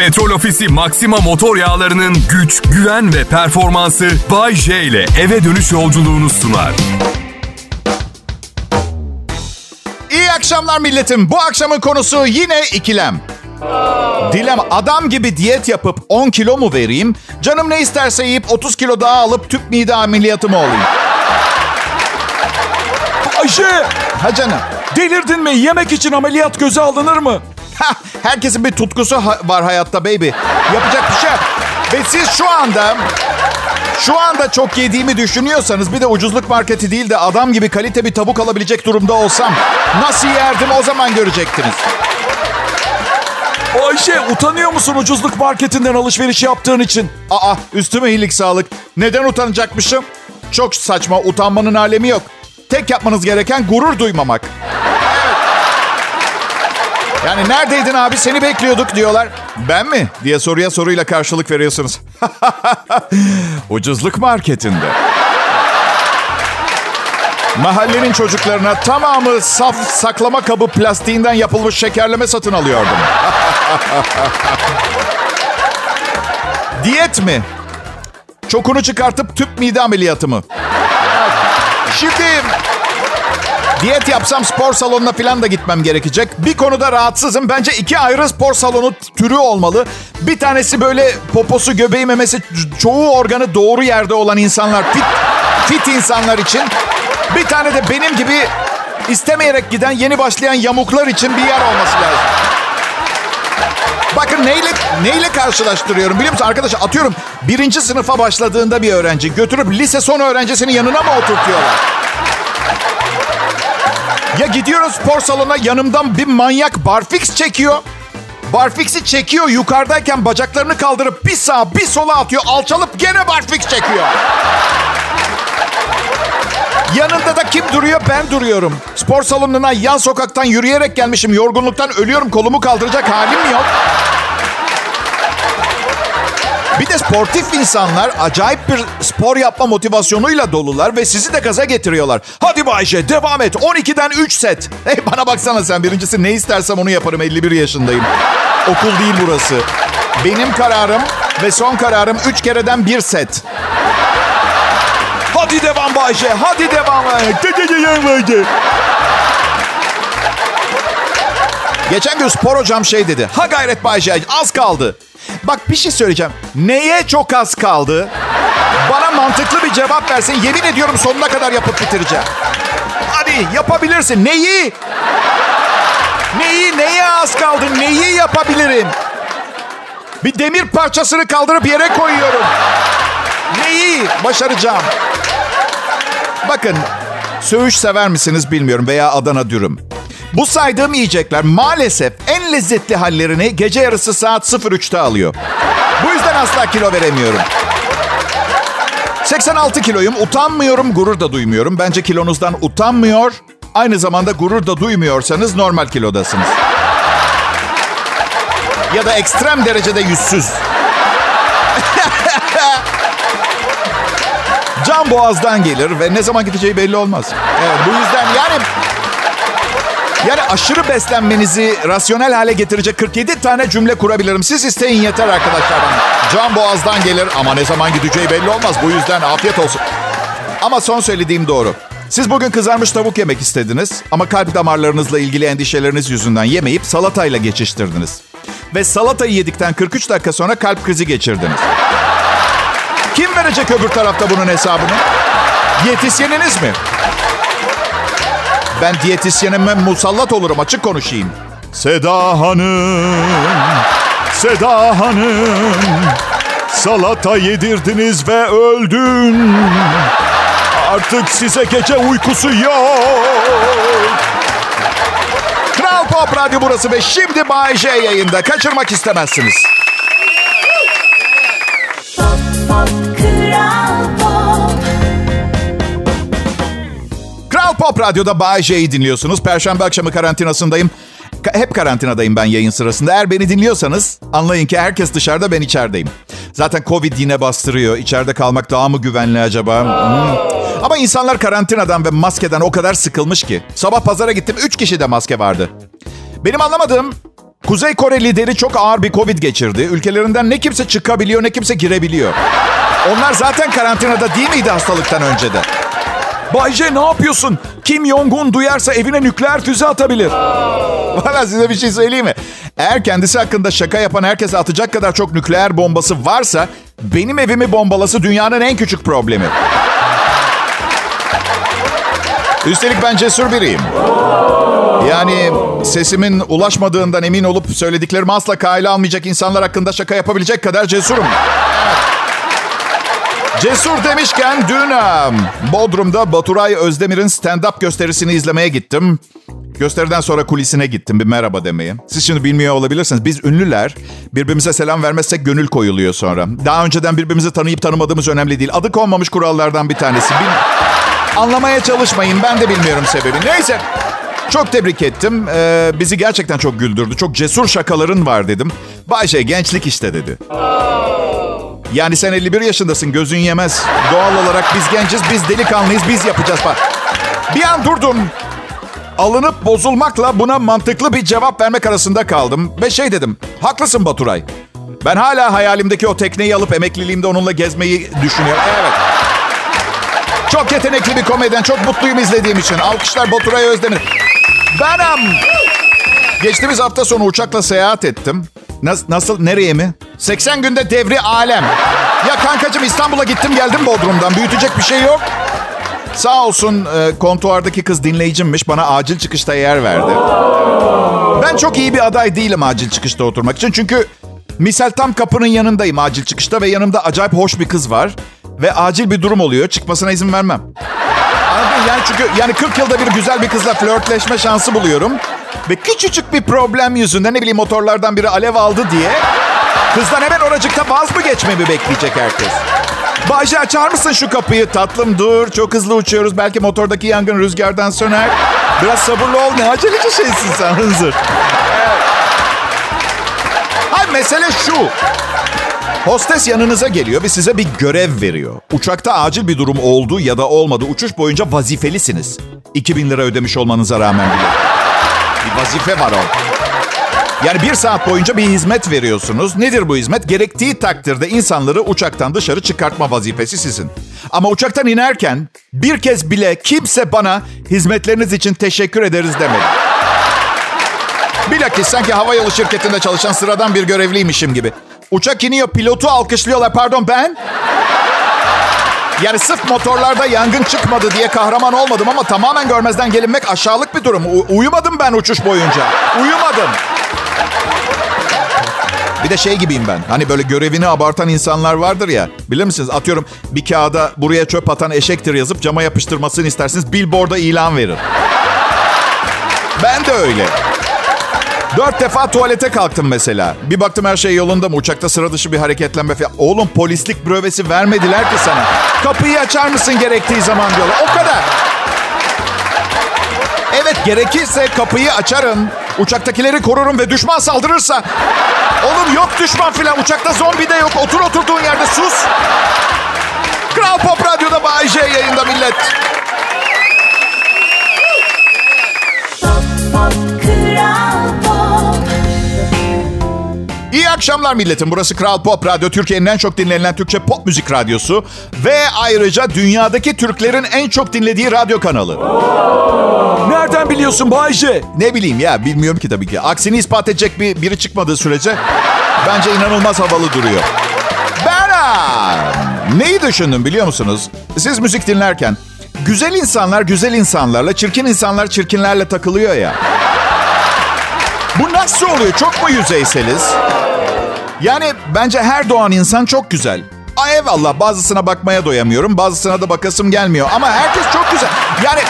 Petrol Ofisi Maxima motor yağlarının güç, güven ve performansı Bay J ile eve dönüş yolculuğunu sunar. İyi akşamlar milletim. Bu akşamın konusu yine ikilem. Dilem adam gibi diyet yapıp 10 kilo mu vereyim? Canım ne isterse yiyip 30 kilo daha alıp tüp mide ameliyatı mı olayım? Ayşe Ha canım. delirdin mi? Yemek için ameliyat göze alınır mı? Herkesin bir tutkusu var hayatta baby. Yapacak bir şey. Ve siz şu anda şu anda çok yediğimi düşünüyorsanız bir de ucuzluk marketi değil de adam gibi kalite bir tavuk alabilecek durumda olsam nasıl yerdim o zaman görecektiniz. Ayşe utanıyor musun ucuzluk marketinden alışveriş yaptığın için? Aa üstüme iyilik sağlık. Neden utanacakmışım? Çok saçma utanmanın alemi yok. Tek yapmanız gereken gurur duymamak. Yani neredeydin abi seni bekliyorduk diyorlar. Ben mi? diye soruya soruyla karşılık veriyorsunuz. Ucuzluk marketinde. Mahallenin çocuklarına tamamı saf saklama kabı plastiğinden yapılmış şekerleme satın alıyordum. Diyet mi? Çokunu çıkartıp tüp mide ameliyatı mı? Şimdi diyet yapsam spor salonuna falan da gitmem gerekecek. Bir konuda rahatsızım. Bence iki ayrı spor salonu türü olmalı. Bir tanesi böyle poposu, göbeği, memesi çoğu organı doğru yerde olan insanlar. Fit, fit insanlar için. Bir tane de benim gibi istemeyerek giden yeni başlayan yamuklar için bir yer olması lazım. Bakın neyle neyle karşılaştırıyorum biliyor musun? Arkadaş atıyorum birinci sınıfa başladığında bir öğrenci götürüp lise son öğrencisinin yanına mı oturtuyorlar? Ya gidiyoruz spor salonuna yanımdan bir manyak barfix çekiyor. Barfix'i çekiyor yukarıdayken bacaklarını kaldırıp bir sağa bir sola atıyor. Alçalıp gene barfix çekiyor. Yanında da kim duruyor? Ben duruyorum. Spor salonuna yan sokaktan yürüyerek gelmişim. Yorgunluktan ölüyorum. Kolumu kaldıracak halim yok. Bir de sportif insanlar acayip bir spor yapma motivasyonuyla dolular ve sizi de gaza getiriyorlar. Hadi Bayce devam et. 12'den 3 set. Hey bana baksana sen birincisi ne istersem onu yaparım. 51 yaşındayım. Okul değil burası. Benim kararım ve son kararım 3 kereden 1 set. Hadi devam Bayce. Hadi devam. Bayce. Geçen gün spor hocam şey dedi. Ha gayret Bayce az kaldı. Bak bir şey söyleyeceğim. Neye çok az kaldı? Bana mantıklı bir cevap versin. Yemin ediyorum sonuna kadar yapıp bitireceğim. Hadi yapabilirsin. Neyi? Neyi? Neye az kaldı? Neyi yapabilirim? Bir demir parçasını kaldırıp yere koyuyorum. Neyi başaracağım? Bakın, söğüş sever misiniz bilmiyorum veya Adana dürüm. Bu saydığım yiyecekler maalesef en lezzetli hallerini gece yarısı saat 03'te alıyor. Bu yüzden asla kilo veremiyorum. 86 kiloyum. Utanmıyorum, gurur da duymuyorum. Bence kilonuzdan utanmıyor. Aynı zamanda gurur da duymuyorsanız normal kilodasınız. Ya da ekstrem derecede yüzsüz. Can boğazdan gelir ve ne zaman gideceği belli olmaz. Evet, bu yüzden yani yani aşırı beslenmenizi rasyonel hale getirecek 47 tane cümle kurabilirim. Siz isteyin yeter arkadaşlar. Can boğazdan gelir ama ne zaman gideceği belli olmaz. Bu yüzden afiyet olsun. Ama son söylediğim doğru. Siz bugün kızarmış tavuk yemek istediniz ama kalp damarlarınızla ilgili endişeleriniz yüzünden yemeyip salatayla geçiştirdiniz. Ve salatayı yedikten 43 dakika sonra kalp krizi geçirdiniz. Kim verecek öbür tarafta bunun hesabını? Diyetisyeniniz mi? Ben diyetisyenime musallat olurum açık konuşayım. Seda Hanım, Seda Hanım, salata yedirdiniz ve öldün. Artık size gece uykusu yok. Kral Pop Radyo burası ve şimdi Bay J yayında. Kaçırmak istemezsiniz. Kral Pop Radyo'da Bay J'yi dinliyorsunuz. Perşembe akşamı karantinasındayım. Ka- hep karantinadayım ben yayın sırasında. Eğer beni dinliyorsanız anlayın ki herkes dışarıda ben içerideyim. Zaten Covid yine bastırıyor. İçeride kalmak daha mı güvenli acaba? Hmm. Ama insanlar karantinadan ve maskeden o kadar sıkılmış ki. Sabah pazara gittim 3 kişi de maske vardı. Benim anlamadığım Kuzey Kore lideri çok ağır bir Covid geçirdi. Ülkelerinden ne kimse çıkabiliyor ne kimse girebiliyor. Onlar zaten karantinada değil miydi hastalıktan önce de? Bay J ne yapıyorsun? Kim Jong-un duyarsa evine nükleer füze atabilir. Valla size bir şey söyleyeyim mi? Eğer kendisi hakkında şaka yapan herkese atacak kadar çok nükleer bombası varsa... ...benim evimi bombalası dünyanın en küçük problemi. Üstelik ben cesur biriyim. Yani sesimin ulaşmadığından emin olup söylediklerimi asla kale almayacak insanlar hakkında şaka yapabilecek kadar cesurum. Cesur demişken dün um, Bodrum'da Baturay Özdemir'in stand-up gösterisini izlemeye gittim. Gösteriden sonra kulisine gittim bir merhaba demeye. Siz şimdi bilmiyor olabilirsiniz. Biz ünlüler birbirimize selam vermezsek gönül koyuluyor sonra. Daha önceden birbirimizi tanıyıp tanımadığımız önemli değil. Adı konmamış kurallardan bir tanesi. Bil- Anlamaya çalışmayın. Ben de bilmiyorum sebebi. Neyse. Çok tebrik ettim. Ee, bizi gerçekten çok güldürdü. Çok cesur şakaların var dedim. Bayşe gençlik işte dedi. Yani sen 51 yaşındasın gözün yemez. Doğal olarak biz genciz, biz delikanlıyız, biz yapacağız falan. Bir an durdum. Alınıp bozulmakla buna mantıklı bir cevap vermek arasında kaldım. Ve şey dedim, haklısın Baturay. Ben hala hayalimdeki o tekneyi alıp emekliliğimde onunla gezmeyi düşünüyorum. Evet. Çok yetenekli bir komedyen, çok mutluyum izlediğim için. Alkışlar Baturay Özdemir. Benim. Geçtiğimiz hafta sonu uçakla seyahat ettim. Nasıl, nasıl nereye mi? 80 günde devri alem. Ya kankacığım İstanbul'a gittim geldim Bodrum'dan. Büyütecek bir şey yok. Sağ olsun e, kontuardaki kız dinleyicimmiş. Bana acil çıkışta yer verdi. Ben çok iyi bir aday değilim acil çıkışta oturmak için. Çünkü misal tam kapının yanındayım acil çıkışta ve yanımda acayip hoş bir kız var. Ve acil bir durum oluyor. Çıkmasına izin vermem. Yani çünkü yani 40 yılda bir güzel bir kızla flörtleşme şansı buluyorum. Ve küçücük bir problem yüzünden ne bileyim motorlardan biri alev aldı diye kızdan hemen oracıkta vaz mı geçmemi bekleyecek herkes? Bayce açar mısın şu kapıyı? Tatlım dur. Çok hızlı uçuyoruz. Belki motordaki yangın rüzgardan söner. Biraz sabırlı ol. Ne aceleci şeysin sen hınzır. Evet. Hayır mesele şu. Hostes yanınıza geliyor ve size bir görev veriyor. Uçakta acil bir durum oldu ya da olmadı. Uçuş boyunca vazifelisiniz. 2000 lira ödemiş olmanıza rağmen bile. Bir vazife var o. Yani bir saat boyunca bir hizmet veriyorsunuz. Nedir bu hizmet? Gerektiği takdirde insanları uçaktan dışarı çıkartma vazifesi sizin. Ama uçaktan inerken bir kez bile kimse bana hizmetleriniz için teşekkür ederiz demedi. Bilakis sanki havayolu şirketinde çalışan sıradan bir görevliymişim gibi. Uçak iniyor, pilotu alkışlıyorlar. Pardon ben? Yani sırf motorlarda yangın çıkmadı diye kahraman olmadım ama tamamen görmezden gelinmek aşağılık bir durum. U- uyumadım ben uçuş boyunca. Uyumadım. Bir de şey gibiyim ben. Hani böyle görevini abartan insanlar vardır ya. Bilir misiniz? Atıyorum bir kağıda buraya çöp atan eşektir yazıp cama yapıştırmasını isterseniz billboard'a ilan verir. Ben de öyle. Dört defa tuvalete kalktım mesela. Bir baktım her şey yolunda mı? Uçakta sıra dışı bir hareketlenme falan. Oğlum polislik brövesi vermediler ki sana. Kapıyı açar mısın gerektiği zaman diyorlar. O kadar. Evet gerekirse kapıyı açarım. Uçaktakileri korurum ve düşman saldırırsa. Oğlum yok düşman filan. Uçakta zombi de yok. Otur oturduğun yerde sus. Kral Pop Radyo'da Bay J yayında millet. İyi akşamlar milletim. Burası Kral Pop Radyo. Türkiye'nin en çok dinlenilen Türkçe pop müzik radyosu. Ve ayrıca dünyadaki Türklerin en çok dinlediği radyo kanalı. Nereden biliyorsun Bay J? Ne bileyim ya bilmiyorum ki tabii ki. Aksini ispat edecek bir biri çıkmadığı sürece bence inanılmaz havalı duruyor. Ben aa, neyi düşündüm biliyor musunuz? Siz müzik dinlerken güzel insanlar güzel insanlarla, çirkin insanlar çirkinlerle takılıyor ya. Bu nasıl oluyor? Çok mu yüzeyseliz? Yani bence her doğan insan çok güzel. Ay eyvallah bazısına bakmaya doyamıyorum. Bazısına da bakasım gelmiyor. Ama herkes çok güzel. Yani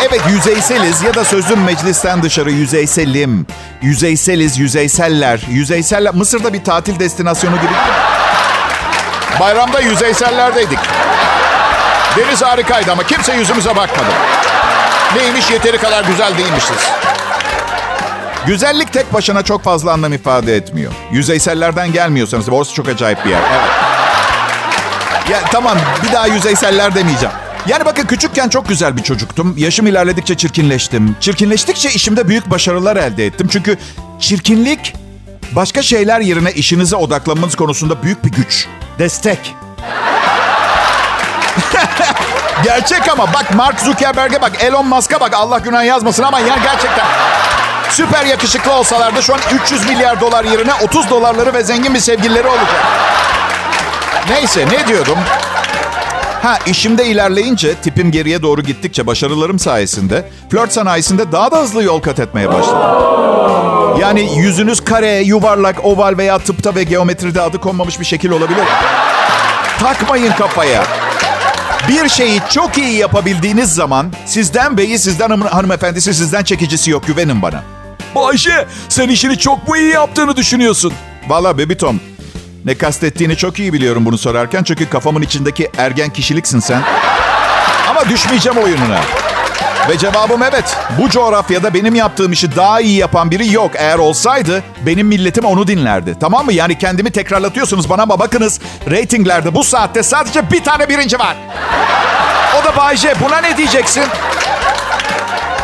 evet yüzeyseliz ya da sözüm meclisten dışarı yüzeyselim. Yüzeyseliz, yüzeyseller. Yüzeyseller Mısır'da bir tatil destinasyonu gibi. Bayramda yüzeysellerdeydik. Deniz harikaydı ama kimse yüzümüze bakmadı. Neymiş yeteri kadar güzel değilmişiz. Güzellik tek başına çok fazla anlam ifade etmiyor. Yüzeysellerden gelmiyorsanız orası çok acayip bir yer. Evet. Ya tamam bir daha yüzeyseller demeyeceğim. Yani bakın küçükken çok güzel bir çocuktum. Yaşım ilerledikçe çirkinleştim. Çirkinleştikçe işimde büyük başarılar elde ettim. Çünkü Çirkinlik başka şeyler yerine işinize odaklanmanız konusunda büyük bir güç. Destek. Gerçek ama bak Mark Zuckerberg'e bak, Elon Musk'a bak. Allah günah yazmasın ama yani gerçekten süper yakışıklı olsalardı şu an 300 milyar dolar yerine 30 dolarları ve zengin bir sevgilileri olacak. Neyse ne diyordum? Ha işimde ilerleyince tipim geriye doğru gittikçe başarılarım sayesinde flört sanayisinde daha da hızlı yol kat etmeye başladım. Yani yüzünüz kare, yuvarlak, oval veya tıpta ve geometride adı konmamış bir şekil olabilir. Takmayın kafaya. Bir şeyi çok iyi yapabildiğiniz zaman sizden beyi, sizden hanım- hanımefendisi, sizden çekicisi yok. Güvenin bana. Bayşe sen işini çok mu iyi yaptığını düşünüyorsun? Valla Baby Tom. Ne kastettiğini çok iyi biliyorum bunu sorarken. Çünkü kafamın içindeki ergen kişiliksin sen. Ama düşmeyeceğim oyununa. Ve cevabım evet. Bu coğrafyada benim yaptığım işi daha iyi yapan biri yok. Eğer olsaydı benim milletim onu dinlerdi. Tamam mı? Yani kendimi tekrarlatıyorsunuz bana ama bakınız. Reytinglerde bu saatte sadece bir tane birinci var. O da Bay J. Buna ne diyeceksin?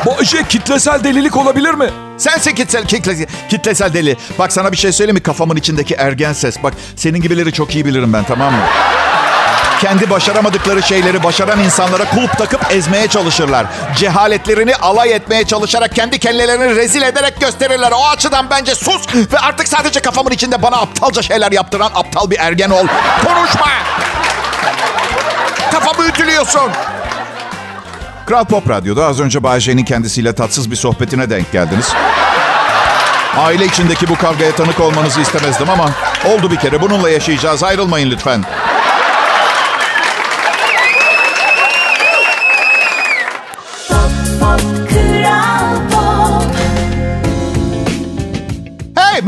Bayşe kitlesel delilik olabilir mi? Sensin kitlesel, kitle, kitlesel deli. Bak sana bir şey söyleyeyim mi? Kafamın içindeki ergen ses. Bak senin gibileri çok iyi bilirim ben tamam mı? Kendi başaramadıkları şeyleri başaran insanlara kulp takıp ezmeye çalışırlar. Cehaletlerini alay etmeye çalışarak kendi kellelerini rezil ederek gösterirler. O açıdan bence sus ve artık sadece kafamın içinde bana aptalca şeyler yaptıran aptal bir ergen ol. Konuşma! Kafamı ütülüyorsun. Kral Pop Radyo'da az önce Bay J'nin kendisiyle tatsız bir sohbetine denk geldiniz. Aile içindeki bu kavgaya tanık olmanızı istemezdim ama oldu bir kere. Bununla yaşayacağız. Ayrılmayın lütfen.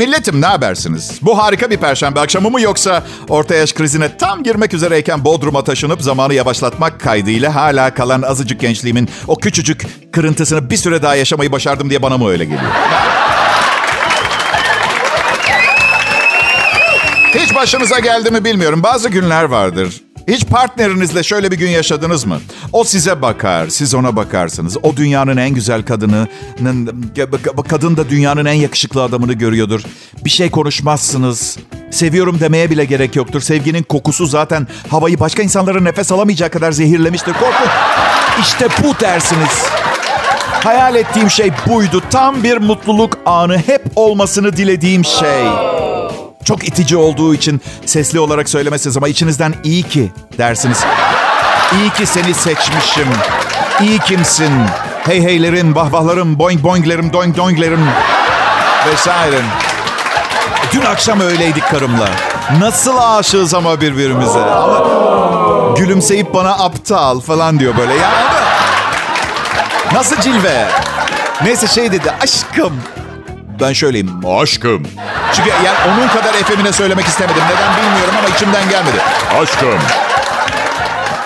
Milletim ne habersiniz? Bu harika bir perşembe akşamı mı yoksa orta yaş krizine tam girmek üzereyken Bodrum'a taşınıp zamanı yavaşlatmak kaydıyla hala kalan azıcık gençliğimin o küçücük kırıntısını bir süre daha yaşamayı başardım diye bana mı öyle geliyor? Hiç başınıza geldi mi bilmiyorum. Bazı günler vardır. Hiç partnerinizle şöyle bir gün yaşadınız mı? O size bakar, siz ona bakarsınız. O dünyanın en güzel kadınının, kadın da dünyanın en yakışıklı adamını görüyordur. Bir şey konuşmazsınız. Seviyorum demeye bile gerek yoktur. Sevginin kokusu zaten havayı başka insanların nefes alamayacağı kadar zehirlemiştir. Korkun. İşte bu dersiniz. Hayal ettiğim şey buydu. Tam bir mutluluk anı. Hep olmasını dilediğim şey. Çok itici olduğu için sesli olarak söylemezsiniz ama içinizden iyi ki dersiniz. İyi ki seni seçmişim. İyi kimsin. Hey heylerim, vahvahlarım, boing boinglerim, doing doinglerim vesaire. Dün akşam öyleydik karımla. Nasıl aşığız ama birbirimize. Ama gülümseyip bana aptal falan diyor böyle. Ya nasıl cilve? Neyse şey dedi aşkım. Ben şöyleyim aşkım. Çünkü yani onun kadar efemine söylemek istemedim. Neden bilmiyorum ama içimden gelmedi. Aşkım.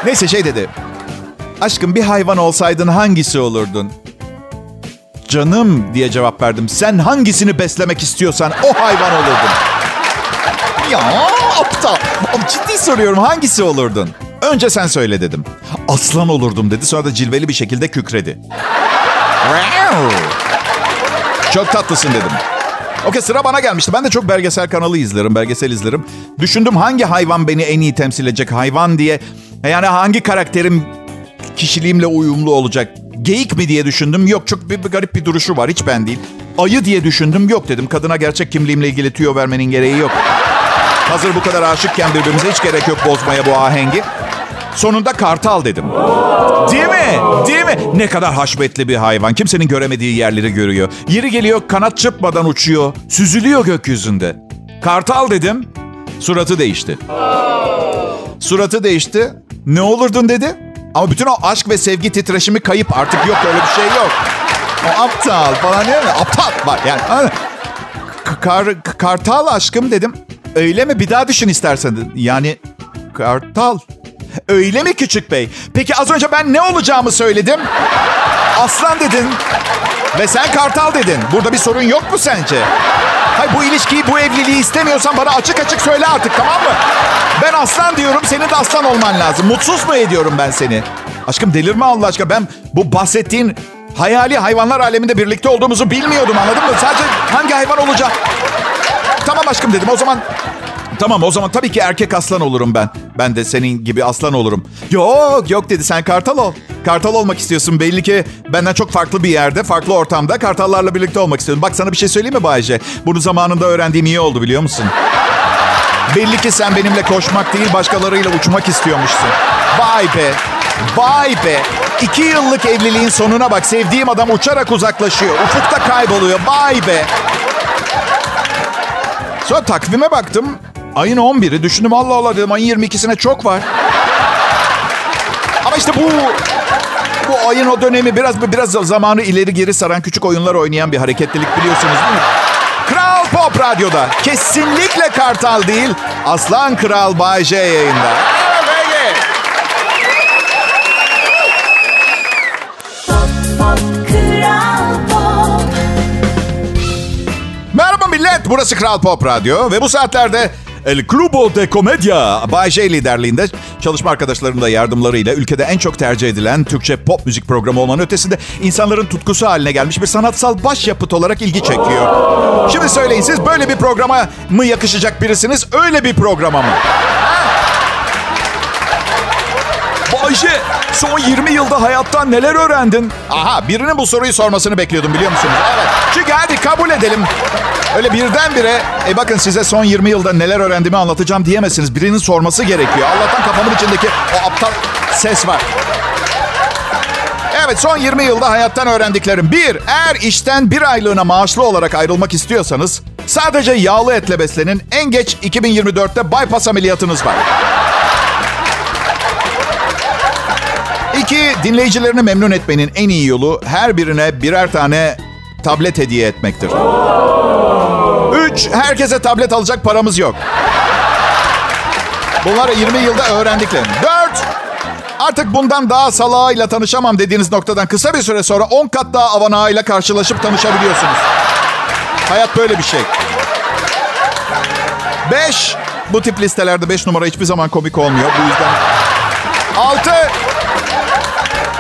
Neyse şey dedi. Aşkım bir hayvan olsaydın hangisi olurdun? Canım diye cevap verdim. Sen hangisini beslemek istiyorsan o hayvan olurdun. Ya aptal. Ciddi soruyorum hangisi olurdun? Önce sen söyle dedim. Aslan olurdum dedi. Sonra da cilveli bir şekilde kükredi. Çok tatlısın dedim. Okey sıra bana gelmişti. Ben de çok belgesel kanalı izlerim, belgesel izlerim. Düşündüm hangi hayvan beni en iyi temsil edecek hayvan diye. Yani hangi karakterim kişiliğimle uyumlu olacak. Geyik mi diye düşündüm. Yok çok bir, bir garip bir duruşu var. Hiç ben değil. Ayı diye düşündüm. Yok dedim. Kadına gerçek kimliğimle ilgili tüyo vermenin gereği yok. Hazır bu kadar aşıkken birbirimize hiç gerek yok bozmaya bu ahengi. Sonunda kartal dedim. Değil mi? Değil mi? Ne kadar haşmetli bir hayvan. Kimsenin göremediği yerleri görüyor. Yeri geliyor kanat çırpmadan uçuyor. Süzülüyor gökyüzünde. Kartal dedim. Suratı değişti. Suratı değişti. Ne olurdun dedi. Ama bütün o aşk ve sevgi titreşimi kayıp. Artık yok öyle bir şey yok. O aptal falan değil mi? Aptal var yani. Kar, kartal aşkım dedim. Öyle mi? Bir daha düşün istersen. Yani kartal. Öyle mi küçük bey? Peki az önce ben ne olacağımı söyledim? Aslan dedin. Ve sen kartal dedin. Burada bir sorun yok mu sence? Hayır bu ilişkiyi, bu evliliği istemiyorsan bana açık açık söyle artık tamam mı? Ben aslan diyorum, senin de aslan olman lazım. Mutsuz mu ediyorum ben seni? Aşkım delirme Allah aşkına. Ben bu bahsettiğin Hayali hayvanlar aleminde birlikte olduğumuzu bilmiyordum anladın mı? Sadece hangi hayvan olacak? Tamam aşkım dedim o zaman Tamam o zaman tabii ki erkek aslan olurum ben. Ben de senin gibi aslan olurum. Yok yok dedi sen kartal ol. Kartal olmak istiyorsun belli ki benden çok farklı bir yerde, farklı ortamda kartallarla birlikte olmak istiyorum. Bak sana bir şey söyleyeyim mi Bayce? Bunu zamanında öğrendiğim iyi oldu biliyor musun? Belli ki sen benimle koşmak değil başkalarıyla uçmak istiyormuşsun. Vay be, vay be. İki yıllık evliliğin sonuna bak sevdiğim adam uçarak uzaklaşıyor. Ufukta kayboluyor. Vay be. Sonra takvime baktım. Ayın 11'i düşündüm Allah Allah dedim ayın 22'sine çok var. Ama işte bu bu ayın o dönemi biraz biraz zamanı ileri geri saran küçük oyunlar oynayan bir hareketlilik biliyorsunuz değil mi? Kral Pop Radyo'da kesinlikle Kartal değil Aslan Kral Bay J yayında. Merhaba millet, burası Kral Pop Radyo ve bu saatlerde El Clubo de Comedia Bay J liderliğinde çalışma arkadaşlarının da yardımlarıyla ülkede en çok tercih edilen Türkçe pop müzik programı olmanın ötesinde insanların tutkusu haline gelmiş bir sanatsal başyapıt olarak ilgi çekiyor. Şimdi söyleyin siz böyle bir programa mı yakışacak birisiniz, öyle bir programa mı? Bayşe, son 20 yılda hayattan neler öğrendin? Aha birinin bu soruyu sormasını bekliyordum biliyor musunuz? Evet. Çünkü hadi kabul edelim. Öyle birdenbire e bakın size son 20 yılda neler öğrendiğimi anlatacağım diyemezsiniz. Birinin sorması gerekiyor. Allah'tan kafamın içindeki o aptal ses var. Evet son 20 yılda hayattan öğrendiklerim. Bir, eğer işten bir aylığına maaşlı olarak ayrılmak istiyorsanız sadece yağlı etle beslenin. En geç 2024'te bypass ameliyatınız var. İki, dinleyicilerini memnun etmenin en iyi yolu her birine birer tane tablet hediye etmektir. Üç, herkese tablet alacak paramız yok. Bunları 20 yılda öğrendiklerim. Dört, artık bundan daha salağıyla tanışamam dediğiniz noktadan kısa bir süre sonra 10 kat daha avanağıyla karşılaşıp tanışabiliyorsunuz. Hayat böyle bir şey. Beş, bu tip listelerde 5 numara hiçbir zaman komik olmuyor. Bu yüzden... Altı,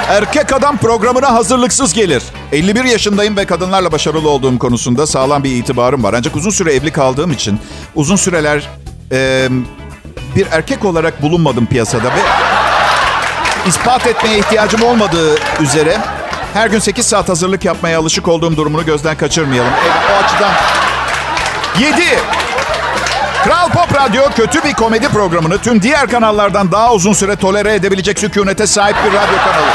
Erkek adam programına hazırlıksız gelir. 51 yaşındayım ve kadınlarla başarılı olduğum konusunda sağlam bir itibarım var. Ancak uzun süre evli kaldığım için uzun süreler e, bir erkek olarak bulunmadım piyasada ve ispat etmeye ihtiyacım olmadığı üzere her gün 8 saat hazırlık yapmaya alışık olduğum durumunu gözden kaçırmayalım. Evet, o açıdan 7. Kral Pop Radyo kötü bir komedi programını tüm diğer kanallardan daha uzun süre tolere edebilecek sükunete sahip bir radyo kanalı.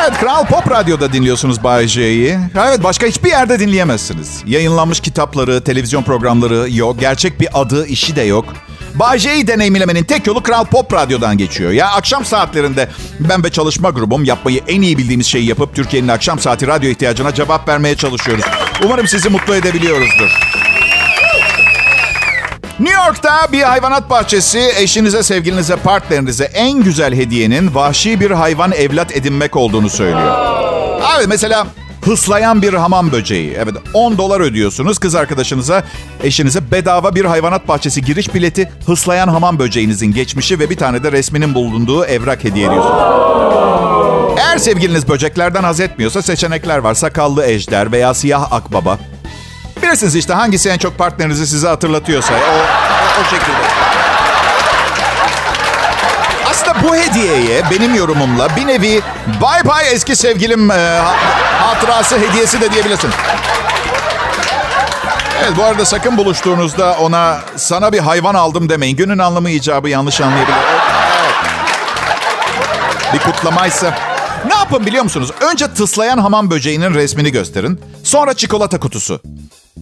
Evet, Kral Pop Radyo'da dinliyorsunuz Bay J'yi. Evet, başka hiçbir yerde dinleyemezsiniz. Yayınlanmış kitapları, televizyon programları yok. Gerçek bir adı, işi de yok. Bay J'yi deneyimlemenin tek yolu Kral Pop Radyo'dan geçiyor. Ya akşam saatlerinde ben ve çalışma grubum yapmayı en iyi bildiğimiz şeyi yapıp Türkiye'nin akşam saati radyo ihtiyacına cevap vermeye çalışıyoruz. Umarım sizi mutlu edebiliyoruzdur. New York'ta bir hayvanat bahçesi eşinize, sevgilinize, partnerinize en güzel hediyenin vahşi bir hayvan evlat edinmek olduğunu söylüyor. Evet mesela hıslayan bir hamam böceği. Evet 10 dolar ödüyorsunuz kız arkadaşınıza, eşinize bedava bir hayvanat bahçesi giriş bileti, hıslayan hamam böceğinizin geçmişi ve bir tane de resminin bulunduğu evrak hediye ediyorsunuz. Eğer sevgiliniz böceklerden haz etmiyorsa seçenekler var. Sakallı ejder veya siyah akbaba. Bilirsiniz işte hangisi en çok partnerinizi size hatırlatıyorsa. O, o, şekilde. Aslında bu hediyeye benim yorumumla bir nevi bye bye eski sevgilim e, hatırası hediyesi de diyebilirsin. Evet bu arada sakın buluştuğunuzda ona sana bir hayvan aldım demeyin. Günün anlamı icabı yanlış anlayabilir. Evet. Bir kutlamaysa. Ne yapın biliyor musunuz? Önce tıslayan hamam böceğinin resmini gösterin. Sonra çikolata kutusu.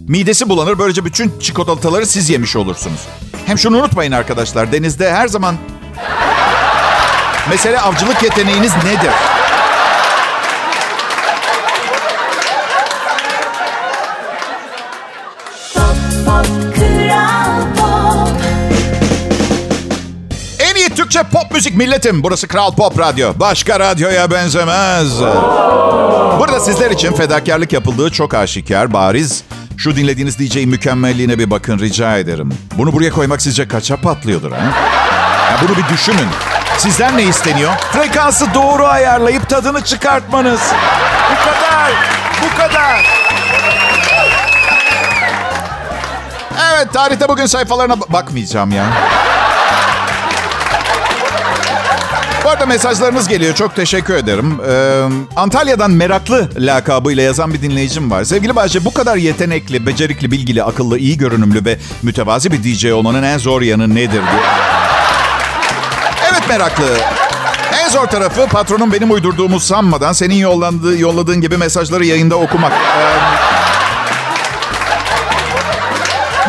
Midesi bulanır. Böylece bütün çikolataları siz yemiş olursunuz. Hem şunu unutmayın arkadaşlar. Denizde her zaman... Mesele avcılık yeteneğiniz nedir? En iyi Türkçe pop müzik milletim. Burası Kral Pop Radyo. Başka radyoya benzemez. Burada sizler için fedakarlık yapıldığı çok aşikar, bariz. Şu dinlediğiniz DJ'in mükemmelliğine bir bakın rica ederim. Bunu buraya koymak sizce kaça patlıyordur ha? Ya bunu bir düşünün. Sizden ne isteniyor? Frekansı doğru ayarlayıp tadını çıkartmanız. Bu kadar. Bu kadar. Evet tarihte bugün sayfalarına bakmayacağım ya. Bu arada mesajlarınız geliyor. Çok teşekkür ederim. Ee, Antalya'dan meraklı lakabıyla yazan bir dinleyicim var. Sevgili Bahçe bu kadar yetenekli, becerikli, bilgili, akıllı, iyi görünümlü ve mütevazi bir DJ olmanın en zor yanı nedir diye. Evet meraklı. En zor tarafı patronun benim uydurduğumu sanmadan senin yollandığı, yolladığın gibi mesajları yayında okumak. Ee,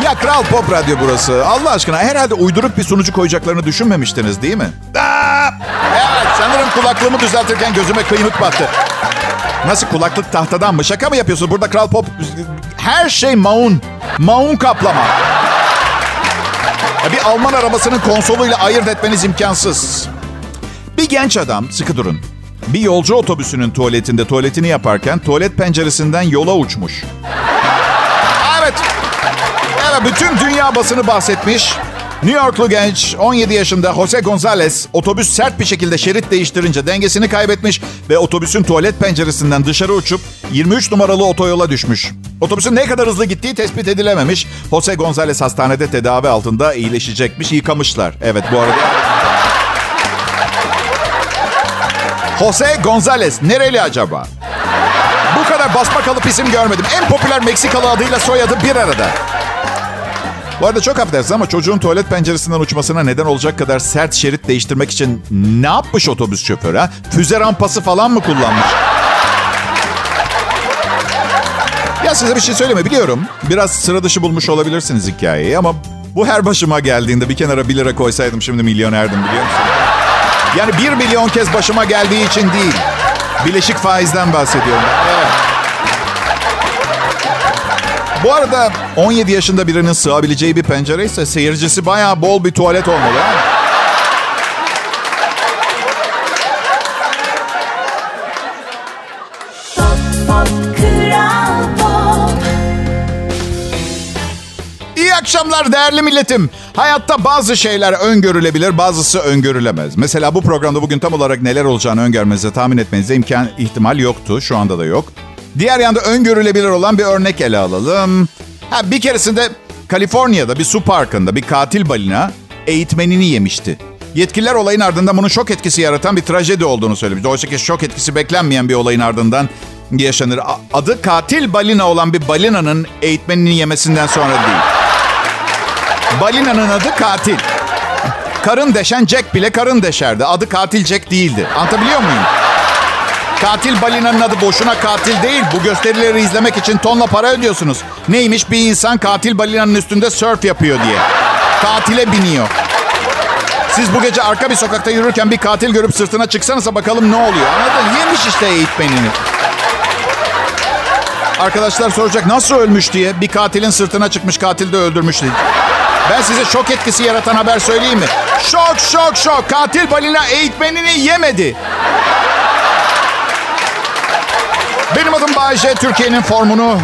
ya Kral Pop Radyo burası. Allah aşkına herhalde uydurup bir sunucu koyacaklarını düşünmemiştiniz değil mi? Aa! Kulaklığımı düzeltirken gözüme kıymık battı. Nasıl kulaklık tahtadan mı? Şaka mı yapıyorsun? Burada Kral Pop her şey maun. Maun kaplama. Ya bir Alman arabasının konsoluyla ayırt etmeniz imkansız. Bir genç adam, sıkı durun. Bir yolcu otobüsünün tuvaletinde tuvaletini yaparken tuvalet penceresinden yola uçmuş. Evet, Evet, bütün dünya basını bahsetmiş. New Yorklu genç 17 yaşında Jose Gonzalez otobüs sert bir şekilde şerit değiştirince dengesini kaybetmiş ve otobüsün tuvalet penceresinden dışarı uçup 23 numaralı otoyola düşmüş. Otobüsün ne kadar hızlı gittiği tespit edilememiş. Jose Gonzalez hastanede tedavi altında iyileşecekmiş. Yıkamışlar. Evet bu arada. Jose Gonzalez nereli acaba? Bu kadar basma kalıp isim görmedim. En popüler Meksikalı adıyla soyadı bir arada. Bu arada çok affedersiniz ama çocuğun tuvalet penceresinden uçmasına neden olacak kadar sert şerit değiştirmek için ne yapmış otobüs şoförü ha? Füze rampası falan mı kullanmış? Ya size bir şey söyleme biliyorum. Biraz sıra dışı bulmuş olabilirsiniz hikayeyi ama bu her başıma geldiğinde bir kenara bir lira koysaydım şimdi milyonerdim biliyor musun? Yani bir milyon kez başıma geldiği için değil. Bileşik faizden bahsediyorum. Evet. Bu arada 17 yaşında birinin sığabileceği bir pencere ise seyircisi bayağı bol bir tuvalet olmalı. İyi akşamlar değerli milletim. Hayatta bazı şeyler öngörülebilir, bazısı öngörülemez. Mesela bu programda bugün tam olarak neler olacağını öngörmenize, tahmin etmenize imkan, ihtimal yoktu. Şu anda da yok. Diğer yanda öngörülebilir olan bir örnek ele alalım. Ha, bir keresinde Kaliforniya'da bir su parkında bir katil balina eğitmenini yemişti. Yetkililer olayın ardından bunun şok etkisi yaratan bir trajedi olduğunu söylemiş. Oysa ki şok etkisi beklenmeyen bir olayın ardından yaşanır. Adı katil balina olan bir balinanın eğitmenini yemesinden sonra değil. Balinanın adı katil. Karın deşen Jack bile karın deşerdi. Adı katil Jack değildi. Anlatabiliyor muyum? Katil balinanın adı boşuna katil değil. Bu gösterileri izlemek için tonla para ödüyorsunuz. Neymiş bir insan katil balinanın üstünde surf yapıyor diye. Katile biniyor. Siz bu gece arka bir sokakta yürürken bir katil görüp sırtına çıksanıza bakalım ne oluyor. Anladın? Yemiş işte eğitmenini. Arkadaşlar soracak nasıl ölmüş diye. Bir katilin sırtına çıkmış katil de öldürmüş diye. Ben size şok etkisi yaratan haber söyleyeyim mi? Şok şok şok. Katil balina eğitmenini yemedi. Benim adım Bayece. Türkiye'nin formunu,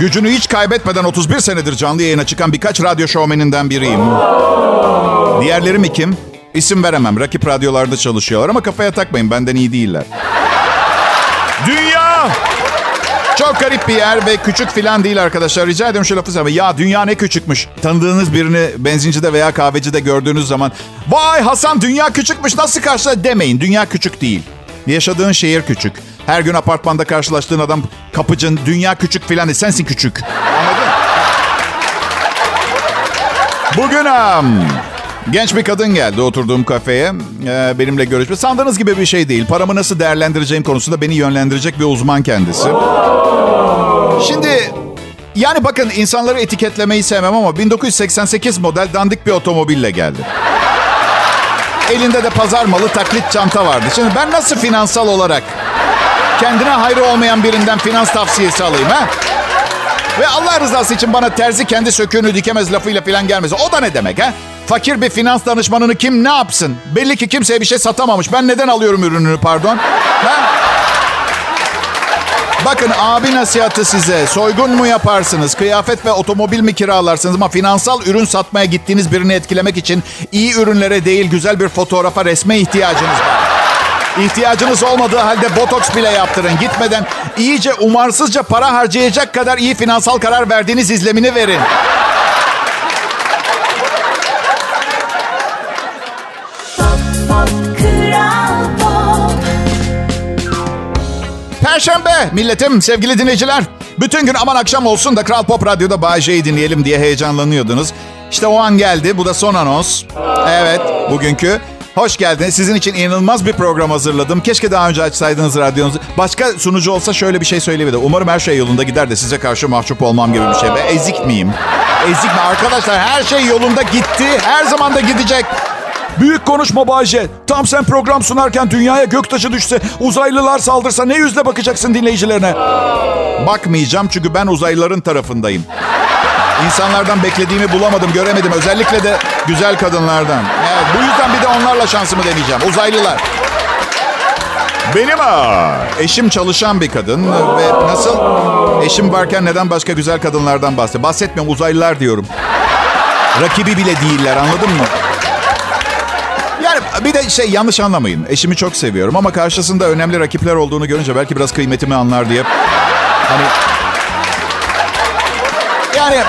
gücünü hiç kaybetmeden 31 senedir canlı yayına çıkan birkaç radyo şovmeninden biriyim. Diğerleri mi kim? İsim veremem. Rakip radyolarda çalışıyorlar ama kafaya takmayın. Benden iyi değiller. Dünya! Çok garip bir yer ve küçük filan değil arkadaşlar. Rica ediyorum şu lafı söyleme. Ya dünya ne küçükmüş. Tanıdığınız birini benzincide veya kahvecide gördüğünüz zaman... Vay Hasan dünya küçükmüş nasıl karşıla demeyin. Dünya küçük değil. Yaşadığın şehir küçük. Her gün apartmanda karşılaştığın adam kapıcın dünya küçük filan değil. Sensin küçük. Anladın? Bugün genç bir kadın geldi oturduğum kafeye. Ee, benimle görüşme. Sandığınız gibi bir şey değil. Paramı nasıl değerlendireceğim konusunda beni yönlendirecek bir uzman kendisi. Şimdi yani bakın insanları etiketlemeyi sevmem ama 1988 model dandik bir otomobille geldi. Elinde de pazar malı taklit çanta vardı. Şimdi ben nasıl finansal olarak kendine hayrı olmayan birinden finans tavsiyesi alayım ha? Ve Allah rızası için bana terzi kendi söküğünü dikemez lafıyla falan gelmez. O da ne demek ha? Fakir bir finans danışmanını kim ne yapsın? Belli ki kimseye bir şey satamamış. Ben neden alıyorum ürününü pardon? Ha? Bakın abi nasihatı size. Soygun mu yaparsınız? Kıyafet ve otomobil mi kiralarsınız? Ama finansal ürün satmaya gittiğiniz birini etkilemek için iyi ürünlere değil güzel bir fotoğrafa resme ihtiyacınız var. İhtiyacınız olmadığı halde botoks bile yaptırın. Gitmeden iyice umarsızca para harcayacak kadar iyi finansal karar verdiğiniz izlemini verin. Perşembe milletim sevgili dinleyiciler. Bütün gün aman akşam olsun da Kral Pop Radyo'da Bay dinleyelim diye heyecanlanıyordunuz. İşte o an geldi. Bu da son anons. Evet bugünkü. Hoş geldiniz. Sizin için inanılmaz bir program hazırladım. Keşke daha önce açsaydınız radyonuzu. Başka sunucu olsa şöyle bir şey söyleyebilir. Umarım her şey yolunda gider de size karşı mahcup olmam gibi bir şey. Ben ezik miyim? Ezik mi? Arkadaşlar her şey yolunda gitti. Her zaman da gidecek. Büyük konuşma Bayce. Tam sen program sunarken dünyaya göktaşı düşse, uzaylılar saldırsa ne yüzle bakacaksın dinleyicilerine? Bakmayacağım çünkü ben uzaylıların tarafındayım. İnsanlardan beklediğimi bulamadım, göremedim. Özellikle de güzel kadınlardan. Evet, bu yüzden bir de onlarla şansımı deneyeceğim. Uzaylılar. Benim ha, eşim çalışan bir kadın ve nasıl? Eşim varken neden başka güzel kadınlardan bahsediyor? Bahsetmiyorum, uzaylılar diyorum. Rakibi bile değiller, anladın mı? Yani bir de şey yanlış anlamayın. Eşimi çok seviyorum ama karşısında önemli rakipler olduğunu görünce belki biraz kıymetimi anlar diye. Hani yani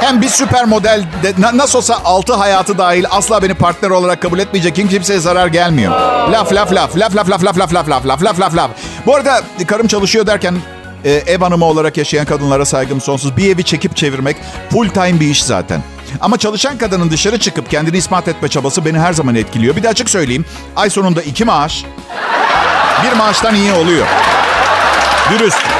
hem bir süper model de, nasıl olsa altı hayatı dahil asla beni partner olarak kabul etmeyecek. Kim kimseye zarar gelmiyor. Laf laf laf laf laf laf laf laf laf laf laf laf laf laf. Bu arada karım çalışıyor derken e, ev hanımı olarak yaşayan kadınlara saygım sonsuz. Bir evi çekip çevirmek full time bir iş zaten. Ama çalışan kadının dışarı çıkıp kendini ispat etme çabası beni her zaman etkiliyor. Bir de açık söyleyeyim. Ay sonunda iki maaş bir maaştan iyi oluyor. Dürüst.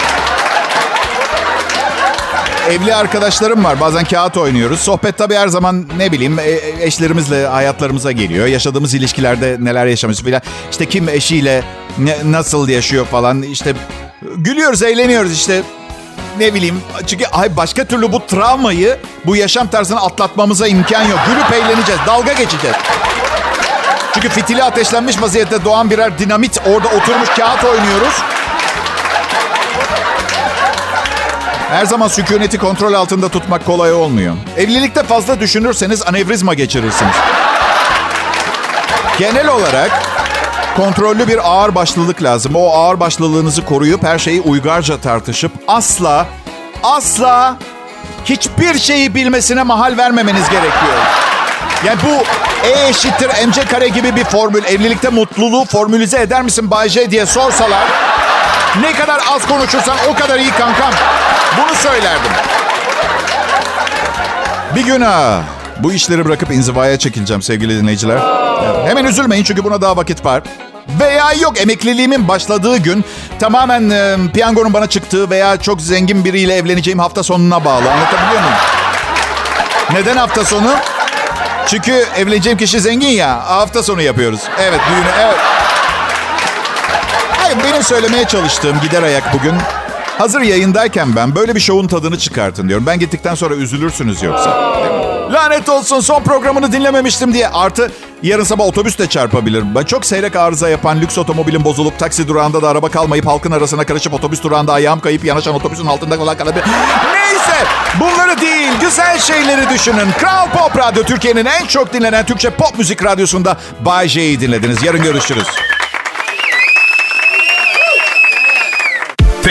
Evli arkadaşlarım var. Bazen kağıt oynuyoruz. Sohbet tabii her zaman ne bileyim eşlerimizle hayatlarımıza geliyor. Yaşadığımız ilişkilerde neler yaşamış filan. İşte kim eşiyle ne, nasıl yaşıyor falan. İşte gülüyoruz, eğleniyoruz işte ne bileyim. Çünkü ay başka türlü bu travmayı, bu yaşam tarzını atlatmamıza imkan yok. Gülüp eğleneceğiz, dalga geçeceğiz. Çünkü fitili ateşlenmiş vaziyette doğan birer dinamit orada oturmuş kağıt oynuyoruz. Her zaman sükuneti kontrol altında tutmak kolay olmuyor. Evlilikte fazla düşünürseniz anevrizma geçirirsiniz. Genel olarak kontrollü bir ağır başlılık lazım. O ağır başlılığınızı koruyup her şeyi uygarca tartışıp asla, asla hiçbir şeyi bilmesine mahal vermemeniz gerekiyor. Yani bu E eşittir MC kare gibi bir formül. Evlilikte mutluluğu formülize eder misin Bay J diye sorsalar ne kadar az konuşursan o kadar iyi kankam. Bunu söylerdim. Bir gün ha, bu işleri bırakıp inzivaya çekileceğim sevgili dinleyiciler. Hemen üzülmeyin çünkü buna daha vakit var. Veya yok emekliliğimin başladığı gün tamamen e, piyangonun bana çıktığı veya çok zengin biriyle evleneceğim hafta sonuna bağlı. Anlatabiliyor muyum? Neden hafta sonu? Çünkü evleneceğim kişi zengin ya. Hafta sonu yapıyoruz. Evet düğünü. Evet. Hayır benim söylemeye çalıştığım gider ayak bugün. Hazır yayındayken ben böyle bir şovun tadını çıkartın diyorum. Ben gittikten sonra üzülürsünüz yoksa. Lanet olsun son programını dinlememiştim diye. Artı yarın sabah otobüs de çarpabilirim. Ben çok seyrek arıza yapan lüks otomobilin bozulup taksi durağında da araba kalmayıp halkın arasına karışıp otobüs durağında ayağım kayıp yanaşan otobüsün altında falan kalabilir. Neyse bunları değil güzel şeyleri düşünün. Kral Pop Radyo Türkiye'nin en çok dinlenen Türkçe pop müzik radyosunda Bay J'yi dinlediniz. Yarın görüşürüz.